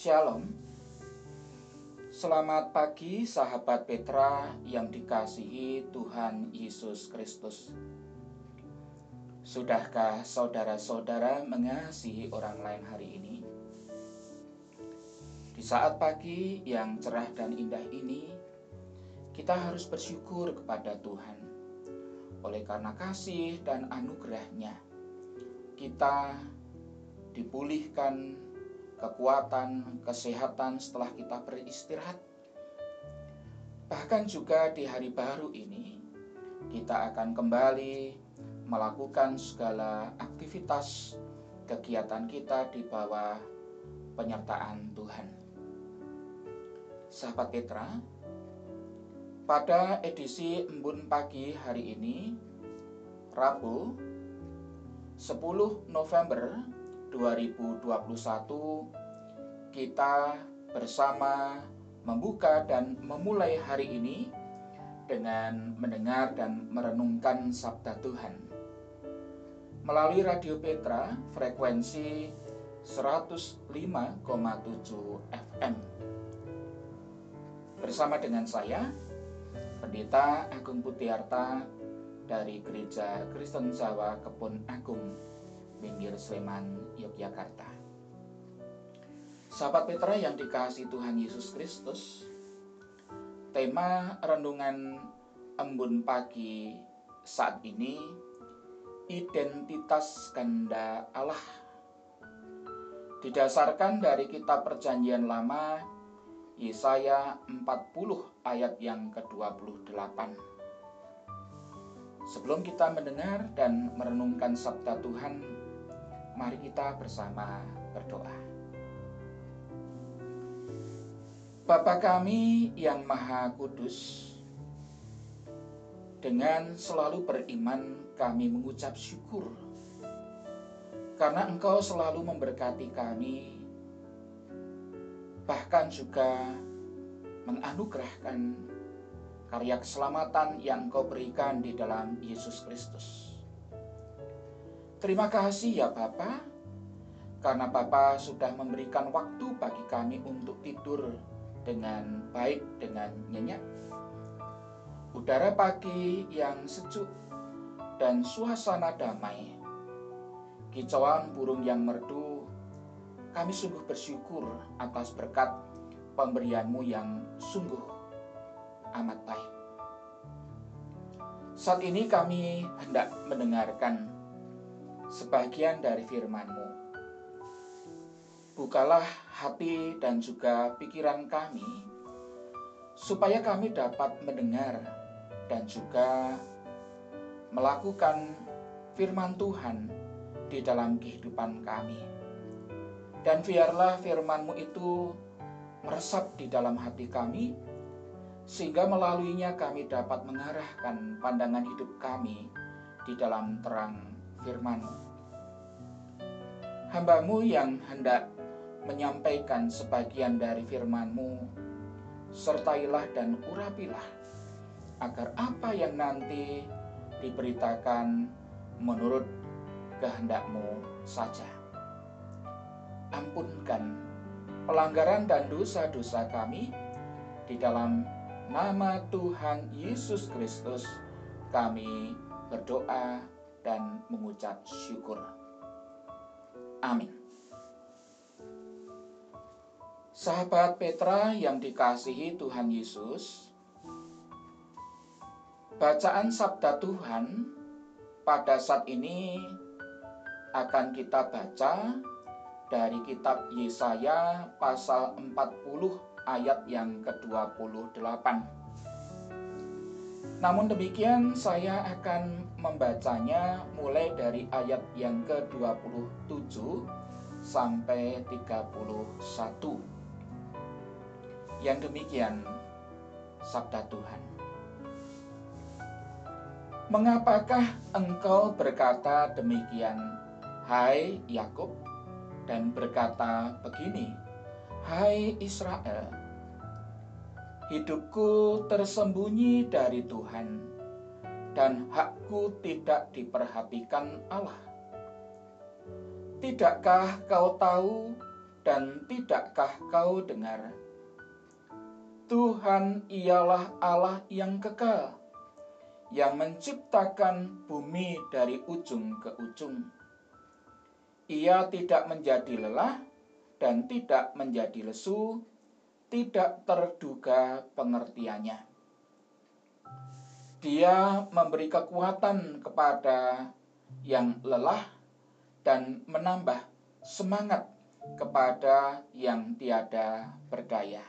Shalom. Selamat pagi sahabat Petra yang dikasihi Tuhan Yesus Kristus. Sudahkah saudara-saudara mengasihi orang lain hari ini? Di saat pagi yang cerah dan indah ini, kita harus bersyukur kepada Tuhan. Oleh karena kasih dan anugerahnya, kita dipulihkan kekuatan, kesehatan setelah kita beristirahat. Bahkan juga di hari baru ini, kita akan kembali melakukan segala aktivitas kegiatan kita di bawah penyertaan Tuhan. Sahabat Petra, pada edisi Embun Pagi hari ini, Rabu 10 November 2021 kita bersama membuka dan memulai hari ini dengan mendengar dan merenungkan sabda Tuhan. Melalui Radio Petra frekuensi 105,7 FM. Bersama dengan saya, Pendeta Agung Putiarta dari Gereja Kristen Jawa Kebun Agung Minggir Sleman, Yogyakarta. Sahabat Petra yang dikasih Tuhan Yesus Kristus, tema renungan embun pagi saat ini identitas ganda Allah. Didasarkan dari kitab Perjanjian Lama Yesaya 40 ayat yang ke-28. Sebelum kita mendengar dan merenungkan sabda Tuhan, Mari kita bersama berdoa. Bapa kami yang Maha Kudus, dengan selalu beriman kami mengucap syukur karena Engkau selalu memberkati kami, bahkan juga menganugerahkan karya keselamatan yang Engkau berikan di dalam Yesus Kristus. Terima kasih ya Bapak, karena Bapak sudah memberikan waktu bagi kami untuk tidur dengan baik, dengan nyenyak. Udara pagi yang sejuk dan suasana damai. Kicauan burung yang merdu, kami sungguh bersyukur atas berkat pemberianmu yang sungguh amat baik. Saat ini kami hendak mendengarkan sebagian dari firman-Mu. Bukalah hati dan juga pikiran kami, supaya kami dapat mendengar dan juga melakukan firman Tuhan di dalam kehidupan kami. Dan biarlah firman-Mu itu meresap di dalam hati kami, sehingga melaluinya kami dapat mengarahkan pandangan hidup kami di dalam terang firman Hambamu yang hendak menyampaikan sebagian dari firmanmu, sertailah dan urapilah, agar apa yang nanti diberitakan menurut kehendakmu saja. Ampunkan pelanggaran dan dosa-dosa kami di dalam nama Tuhan Yesus Kristus. Kami berdoa dan mengucap syukur. Amin. Sahabat Petra yang dikasihi Tuhan Yesus, bacaan sabda Tuhan pada saat ini akan kita baca dari kitab Yesaya pasal 40 ayat yang ke-28. Namun demikian saya akan membacanya mulai dari ayat yang ke-27 sampai 31. Yang demikian sabda Tuhan. Mengapakah engkau berkata demikian, hai Yakub, dan berkata begini, hai Israel? Hidupku tersembunyi dari Tuhan, dan hakku tidak diperhatikan Allah. Tidakkah kau tahu dan tidakkah kau dengar? Tuhan ialah Allah yang kekal, yang menciptakan bumi dari ujung ke ujung. Ia tidak menjadi lelah dan tidak menjadi lesu, tidak terduga pengertiannya. Dia memberi kekuatan kepada yang lelah dan menambah semangat kepada yang tiada berdaya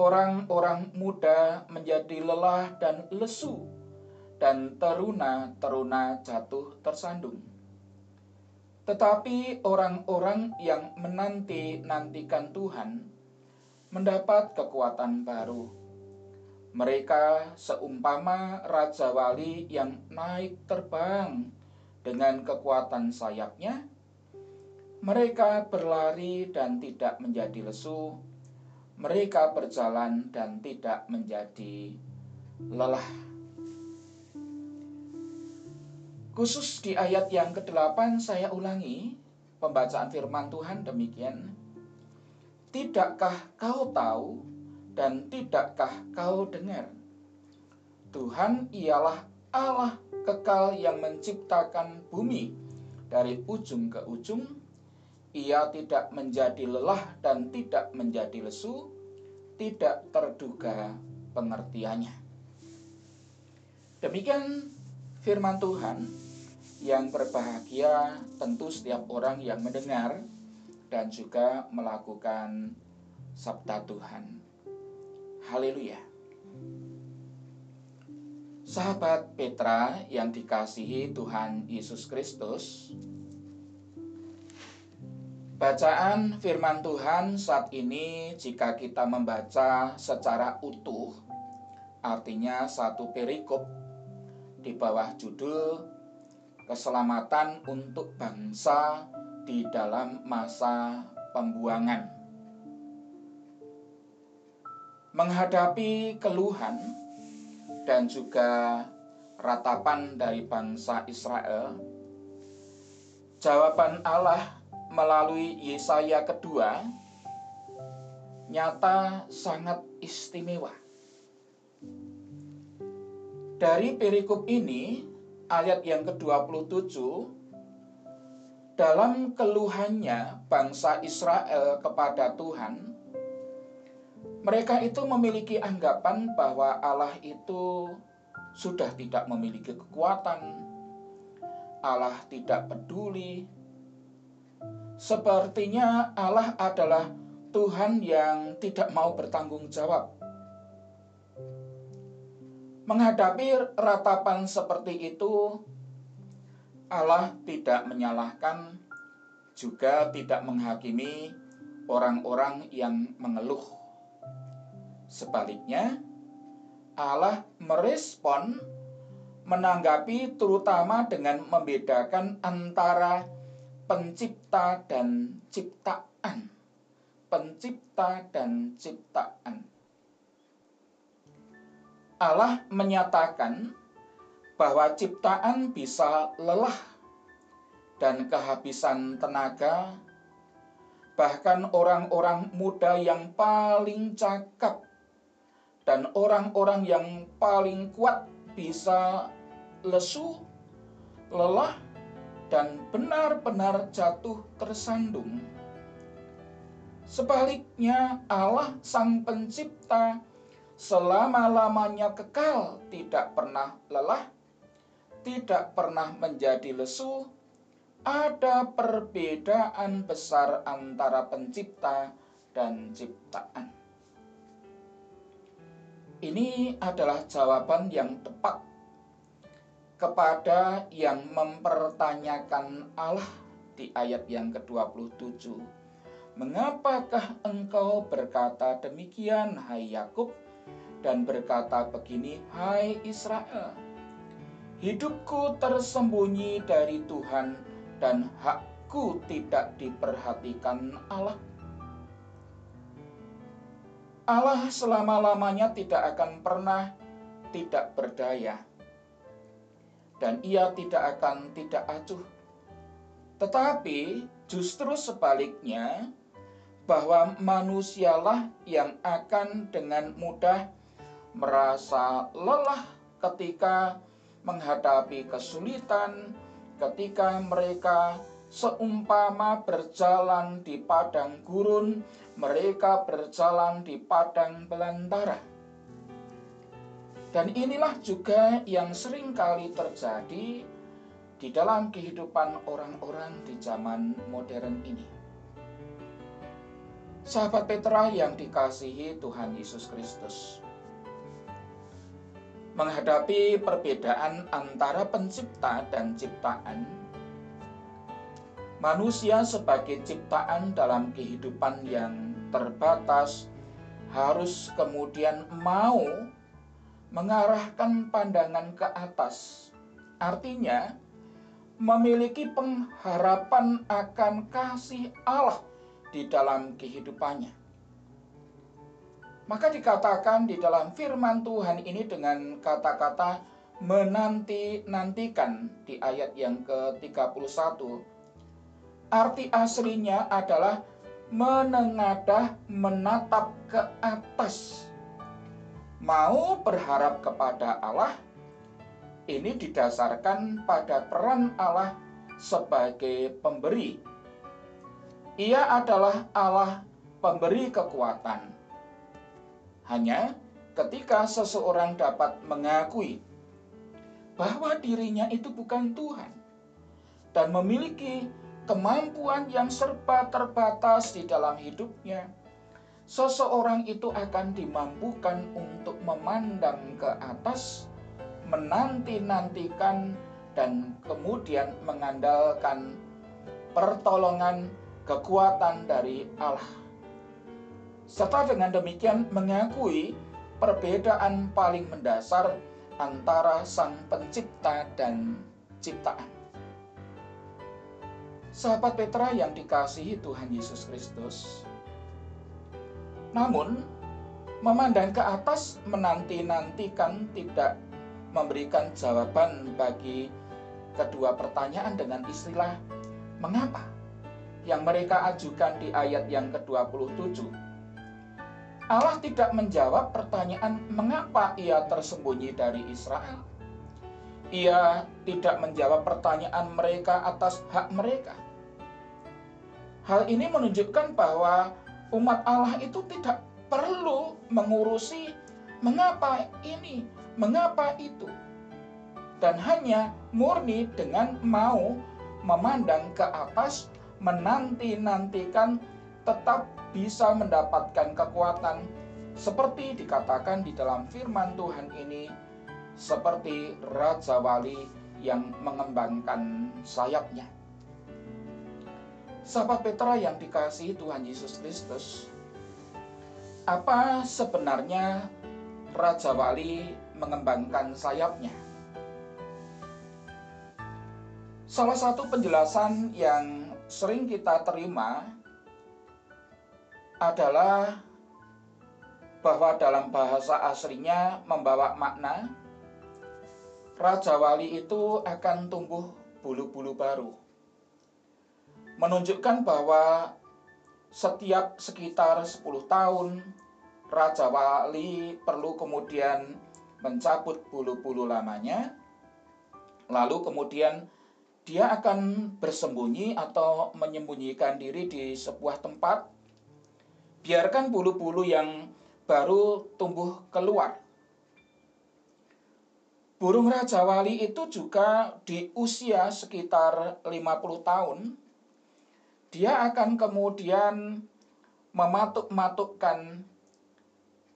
orang-orang muda menjadi lelah dan lesu, dan teruna-teruna jatuh tersandung. Tetapi orang-orang yang menanti-nantikan Tuhan mendapat kekuatan baru. Mereka seumpama raja wali yang naik terbang dengan kekuatan sayapnya. Mereka berlari dan tidak menjadi lesu, mereka berjalan dan tidak menjadi lelah. Khusus di ayat yang ke-8 saya ulangi pembacaan firman Tuhan demikian. Tidakkah kau tahu dan tidakkah kau dengar? Tuhan ialah Allah kekal yang menciptakan bumi dari ujung ke ujung ia tidak menjadi lelah dan tidak menjadi lesu, tidak terduga pengertiannya. Demikian firman Tuhan yang berbahagia tentu setiap orang yang mendengar dan juga melakukan sabda Tuhan. Haleluya. Sahabat Petra yang dikasihi Tuhan Yesus Kristus, Bacaan firman Tuhan saat ini jika kita membaca secara utuh artinya satu perikop di bawah judul keselamatan untuk bangsa di dalam masa pembuangan. Menghadapi keluhan dan juga ratapan dari bangsa Israel, jawaban Allah melalui Yesaya kedua nyata sangat istimewa. Dari perikop ini, ayat yang ke-27, dalam keluhannya bangsa Israel kepada Tuhan, mereka itu memiliki anggapan bahwa Allah itu sudah tidak memiliki kekuatan, Allah tidak peduli, Sepertinya Allah adalah Tuhan yang tidak mau bertanggung jawab. Menghadapi ratapan seperti itu, Allah tidak menyalahkan, juga tidak menghakimi orang-orang yang mengeluh. Sebaliknya, Allah merespon, menanggapi terutama dengan membedakan antara pencipta dan ciptaan. Pencipta dan ciptaan. Allah menyatakan bahwa ciptaan bisa lelah dan kehabisan tenaga, bahkan orang-orang muda yang paling cakap dan orang-orang yang paling kuat bisa lesu, lelah, dan benar-benar jatuh tersandung. Sebaliknya, Allah Sang Pencipta selama-lamanya kekal, tidak pernah lelah, tidak pernah menjadi lesu. Ada perbedaan besar antara Pencipta dan ciptaan. Ini adalah jawaban yang tepat kepada yang mempertanyakan Allah di ayat yang ke-27. Mengapakah engkau berkata demikian, hai Yakub, dan berkata begini, hai Israel? Hidupku tersembunyi dari Tuhan dan hakku tidak diperhatikan Allah. Allah selama-lamanya tidak akan pernah tidak berdaya dan ia tidak akan tidak acuh. Tetapi justru sebaliknya, bahwa manusialah yang akan dengan mudah merasa lelah ketika menghadapi kesulitan, ketika mereka seumpama berjalan di padang gurun, mereka berjalan di padang belantara. Dan inilah juga yang sering kali terjadi di dalam kehidupan orang-orang di zaman modern ini. Sahabat Petra yang dikasihi Tuhan Yesus Kristus, menghadapi perbedaan antara pencipta dan ciptaan, manusia sebagai ciptaan dalam kehidupan yang terbatas harus kemudian mau mengarahkan pandangan ke atas. Artinya, memiliki pengharapan akan kasih Allah di dalam kehidupannya. Maka dikatakan di dalam firman Tuhan ini dengan kata-kata menanti-nantikan di ayat yang ke-31. Arti aslinya adalah menengadah menatap ke atas mau berharap kepada Allah ini didasarkan pada peran Allah sebagai pemberi. Ia adalah Allah pemberi kekuatan. Hanya ketika seseorang dapat mengakui bahwa dirinya itu bukan Tuhan dan memiliki kemampuan yang serba terbatas di dalam hidupnya, seseorang itu akan dimampukan untuk memandang ke atas, menanti-nantikan, dan kemudian mengandalkan pertolongan kekuatan dari Allah. Serta dengan demikian mengakui perbedaan paling mendasar antara Sang Pencipta dan ciptaan. Sahabat Petra yang dikasihi Tuhan Yesus Kristus, namun, memandang ke atas menanti-nantikan tidak memberikan jawaban bagi kedua pertanyaan dengan istilah mengapa yang mereka ajukan di ayat yang ke-27. Allah tidak menjawab pertanyaan mengapa ia tersembunyi dari Israel. Ia tidak menjawab pertanyaan mereka atas hak mereka. Hal ini menunjukkan bahwa umat Allah itu tidak perlu mengurusi mengapa ini, mengapa itu. Dan hanya murni dengan mau memandang ke atas, menanti-nantikan tetap bisa mendapatkan kekuatan seperti dikatakan di dalam firman Tuhan ini seperti Raja Wali yang mengembangkan sayapnya. Sahabat Petra yang dikasihi Tuhan Yesus Kristus, apa sebenarnya Raja Wali mengembangkan sayapnya? Salah satu penjelasan yang sering kita terima adalah bahwa dalam bahasa aslinya membawa makna Raja Wali itu akan tumbuh bulu-bulu baru. Menunjukkan bahwa setiap sekitar 10 tahun Raja Wali perlu kemudian mencabut bulu-bulu lamanya lalu kemudian dia akan bersembunyi atau menyembunyikan diri di sebuah tempat biarkan bulu-bulu yang baru tumbuh keluar Burung Raja Wali itu juga di usia sekitar 50 tahun dia akan kemudian mematuk-matukkan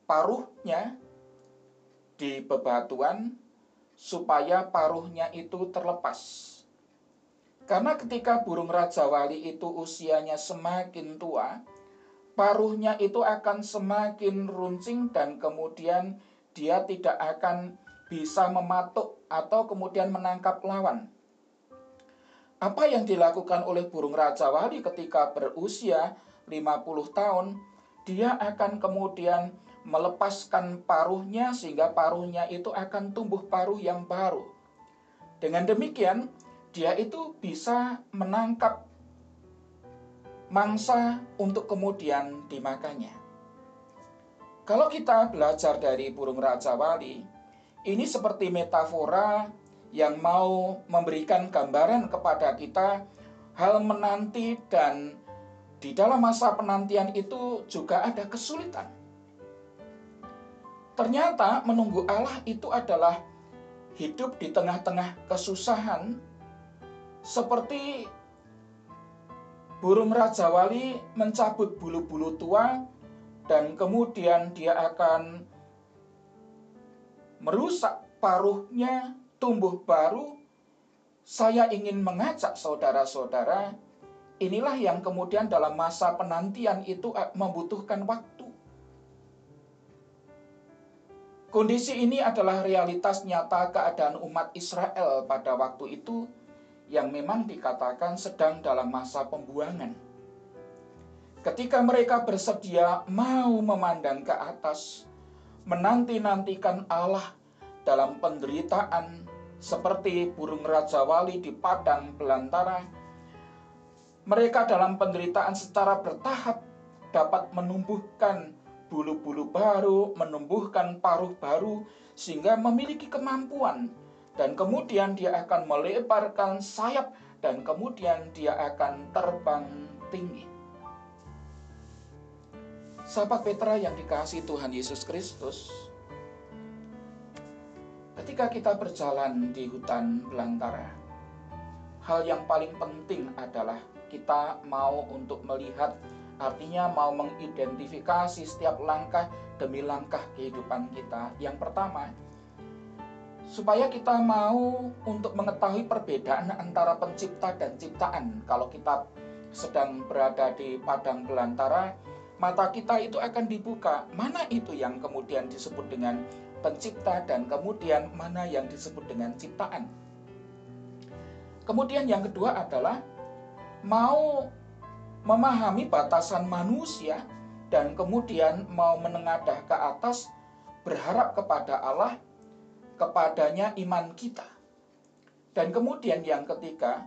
paruhnya di bebatuan supaya paruhnya itu terlepas. Karena ketika burung Raja Wali itu usianya semakin tua, paruhnya itu akan semakin runcing dan kemudian dia tidak akan bisa mematuk atau kemudian menangkap lawan. Apa yang dilakukan oleh burung Raja Wali ketika berusia 50 tahun, dia akan kemudian melepaskan paruhnya sehingga paruhnya itu akan tumbuh paruh yang baru. Dengan demikian, dia itu bisa menangkap mangsa untuk kemudian dimakannya. Kalau kita belajar dari burung raja wali, ini seperti metafora yang mau memberikan gambaran kepada kita hal menanti dan di dalam masa penantian itu juga ada kesulitan. Ternyata menunggu Allah itu adalah hidup di tengah-tengah kesusahan seperti burung raja wali mencabut bulu-bulu tua dan kemudian dia akan merusak paruhnya tumbuh baru. Saya ingin mengajak saudara-saudara inilah yang kemudian dalam masa penantian itu membutuhkan waktu. Kondisi ini adalah realitas nyata keadaan umat Israel pada waktu itu yang memang dikatakan sedang dalam masa pembuangan. Ketika mereka bersedia mau memandang ke atas, menanti-nantikan Allah dalam penderitaan seperti burung raja wali di padang belantara, mereka dalam penderitaan secara bertahap dapat menumbuhkan bulu-bulu baru, menumbuhkan paruh baru, sehingga memiliki kemampuan. Dan kemudian dia akan melebarkan sayap dan kemudian dia akan terbang tinggi. Sahabat Petra yang dikasih Tuhan Yesus Kristus, ketika kita berjalan di hutan belantara, hal yang paling penting adalah kita mau untuk melihat Artinya mau mengidentifikasi setiap langkah demi langkah kehidupan kita. Yang pertama, supaya kita mau untuk mengetahui perbedaan antara pencipta dan ciptaan. Kalau kita sedang berada di padang belantara, mata kita itu akan dibuka. Mana itu yang kemudian disebut dengan pencipta dan kemudian mana yang disebut dengan ciptaan. Kemudian yang kedua adalah mau memahami batasan manusia dan kemudian mau menengadah ke atas berharap kepada Allah kepadanya iman kita. Dan kemudian yang ketiga,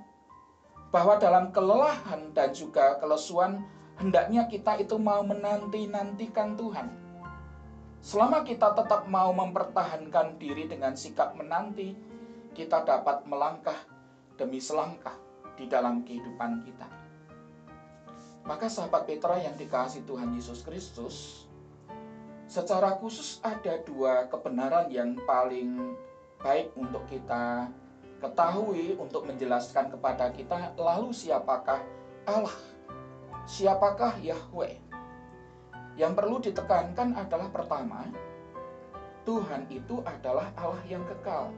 bahwa dalam kelelahan dan juga kelesuan hendaknya kita itu mau menanti-nantikan Tuhan. Selama kita tetap mau mempertahankan diri dengan sikap menanti, kita dapat melangkah demi selangkah di dalam kehidupan kita. Maka sahabat Petra yang dikasih Tuhan Yesus Kristus, secara khusus ada dua kebenaran yang paling baik untuk kita ketahui untuk menjelaskan kepada kita lalu siapakah Allah? Siapakah Yahweh? Yang perlu ditekankan adalah pertama, Tuhan itu adalah Allah yang kekal.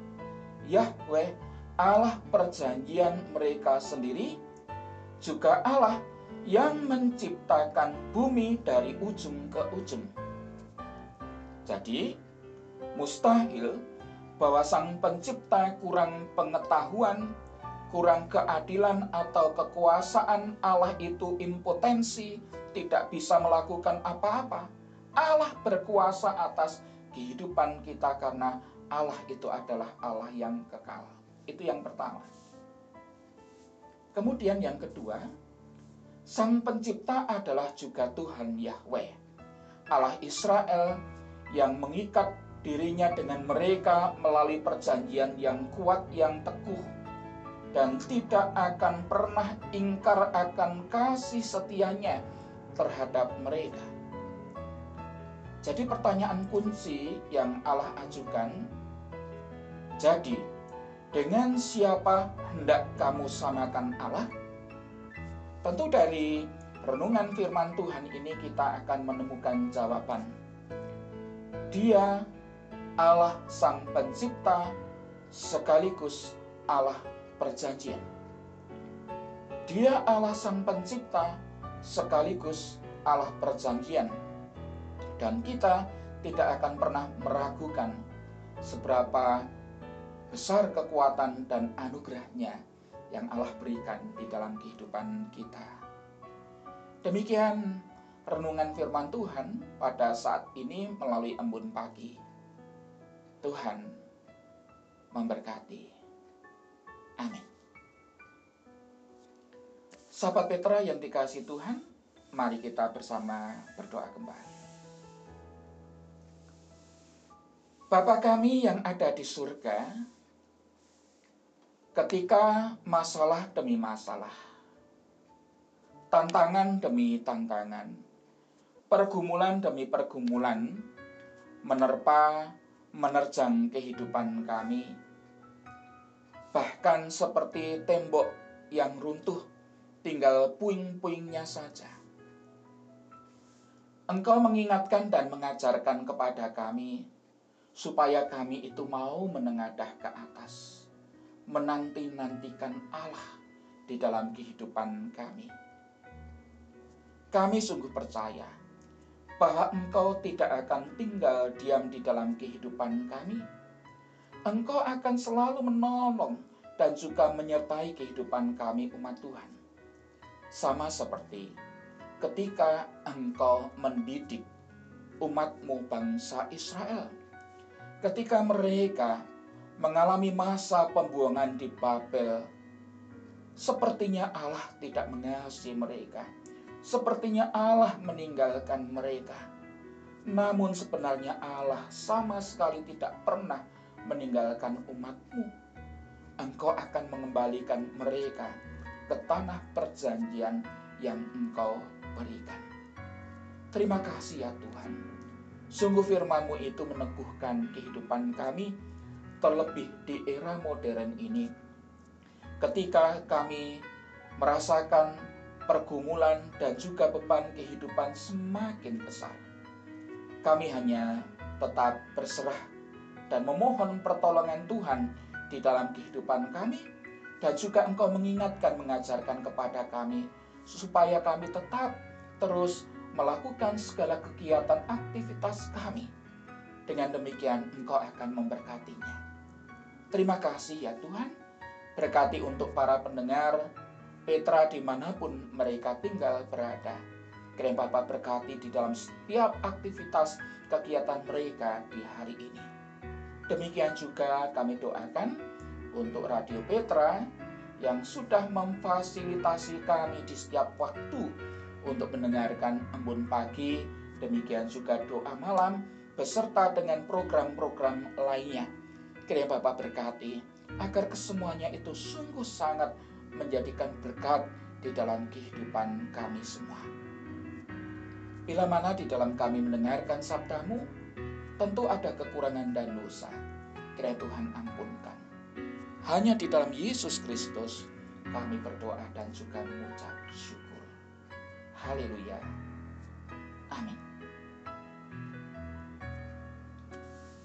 Yahweh Allah perjanjian mereka sendiri, juga Allah yang menciptakan bumi dari ujung ke ujung. Jadi, mustahil bahwa Sang Pencipta kurang pengetahuan, kurang keadilan, atau kekuasaan Allah itu impotensi, tidak bisa melakukan apa-apa. Allah berkuasa atas kehidupan kita karena Allah itu adalah Allah yang kekal. Itu yang pertama. Kemudian yang kedua, Sang pencipta adalah juga Tuhan Yahweh, Allah Israel yang mengikat dirinya dengan mereka melalui perjanjian yang kuat yang teguh dan tidak akan pernah ingkar akan kasih setianya terhadap mereka. Jadi pertanyaan kunci yang Allah ajukan, jadi dengan siapa hendak kamu samakan Allah? Tentu dari renungan firman Tuhan ini kita akan menemukan jawaban. Dia Allah Sang Pencipta sekaligus Allah perjanjian. Dia Allah Sang Pencipta sekaligus Allah perjanjian. Dan kita tidak akan pernah meragukan seberapa besar kekuatan dan anugerahnya yang Allah berikan di dalam kehidupan kita. Demikian renungan firman Tuhan pada saat ini melalui embun pagi. Tuhan memberkati. Amin. Sahabat Petra yang dikasih Tuhan, mari kita bersama berdoa kembali. Bapa kami yang ada di surga, ketika masalah demi masalah, tantangan demi tantangan, pergumulan demi pergumulan menerpa, menerjang kehidupan kami, bahkan seperti tembok yang runtuh tinggal puing-puingnya saja. Engkau mengingatkan dan mengajarkan kepada kami supaya kami itu mau menengadah ke atas, menanti-nantikan Allah di dalam kehidupan kami. Kami sungguh percaya bahwa Engkau tidak akan tinggal diam di dalam kehidupan kami. Engkau akan selalu menolong dan juga menyertai kehidupan kami umat Tuhan sama seperti ketika engkau mendidik umatmu bangsa Israel. Ketika mereka mengalami masa pembuangan di Babel, sepertinya Allah tidak mengasihi mereka. Sepertinya Allah meninggalkan mereka. Namun sebenarnya Allah sama sekali tidak pernah meninggalkan umatmu. Engkau akan mengembalikan mereka ke tanah perjanjian yang Engkau berikan. Terima kasih ya Tuhan. Sungguh firman-Mu itu meneguhkan kehidupan kami, terlebih di era modern ini. Ketika kami merasakan pergumulan dan juga beban kehidupan semakin besar. Kami hanya tetap berserah dan memohon pertolongan Tuhan di dalam kehidupan kami dan juga engkau mengingatkan mengajarkan kepada kami supaya kami tetap terus melakukan segala kegiatan aktivitas kami. Dengan demikian engkau akan memberkatinya. Terima kasih ya Tuhan. Berkati untuk para pendengar Petra di mana pun mereka tinggal berada. Kiranya Bapak berkati di dalam setiap aktivitas kegiatan mereka di hari ini. Demikian juga kami doakan untuk Radio Petra yang sudah memfasilitasi kami di setiap waktu untuk mendengarkan embun pagi, demikian juga doa malam, beserta dengan program-program lainnya. Kiranya Bapak berkati, agar kesemuanya itu sungguh sangat menjadikan berkat di dalam kehidupan kami semua. Bila mana di dalam kami mendengarkan sabdamu, tentu ada kekurangan dan dosa. Kiranya Tuhan ampunkan. Hanya di dalam Yesus Kristus kami berdoa dan juga mengucap syukur. Haleluya. Amin.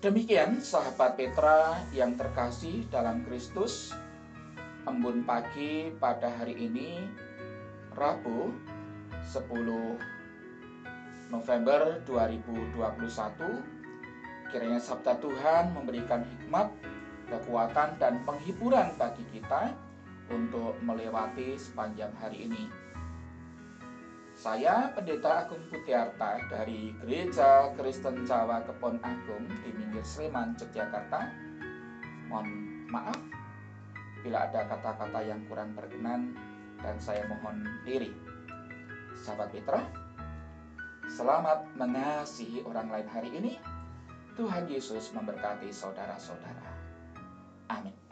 Demikian sahabat Petra yang terkasih dalam Kristus, embun pagi pada hari ini Rabu 10 November 2021 kiranya sabda Tuhan memberikan hikmat kekuatan dan penghiburan bagi kita untuk melewati sepanjang hari ini. Saya Pendeta Agung Putiarta dari Gereja Kristen Jawa Kepon Agung di Minggir Sleman, Yogyakarta. Mohon maaf bila ada kata-kata yang kurang berkenan dan saya mohon diri. Sahabat Petra, selamat mengasihi orang lain hari ini. Tuhan Yesus memberkati saudara-saudara. Amin.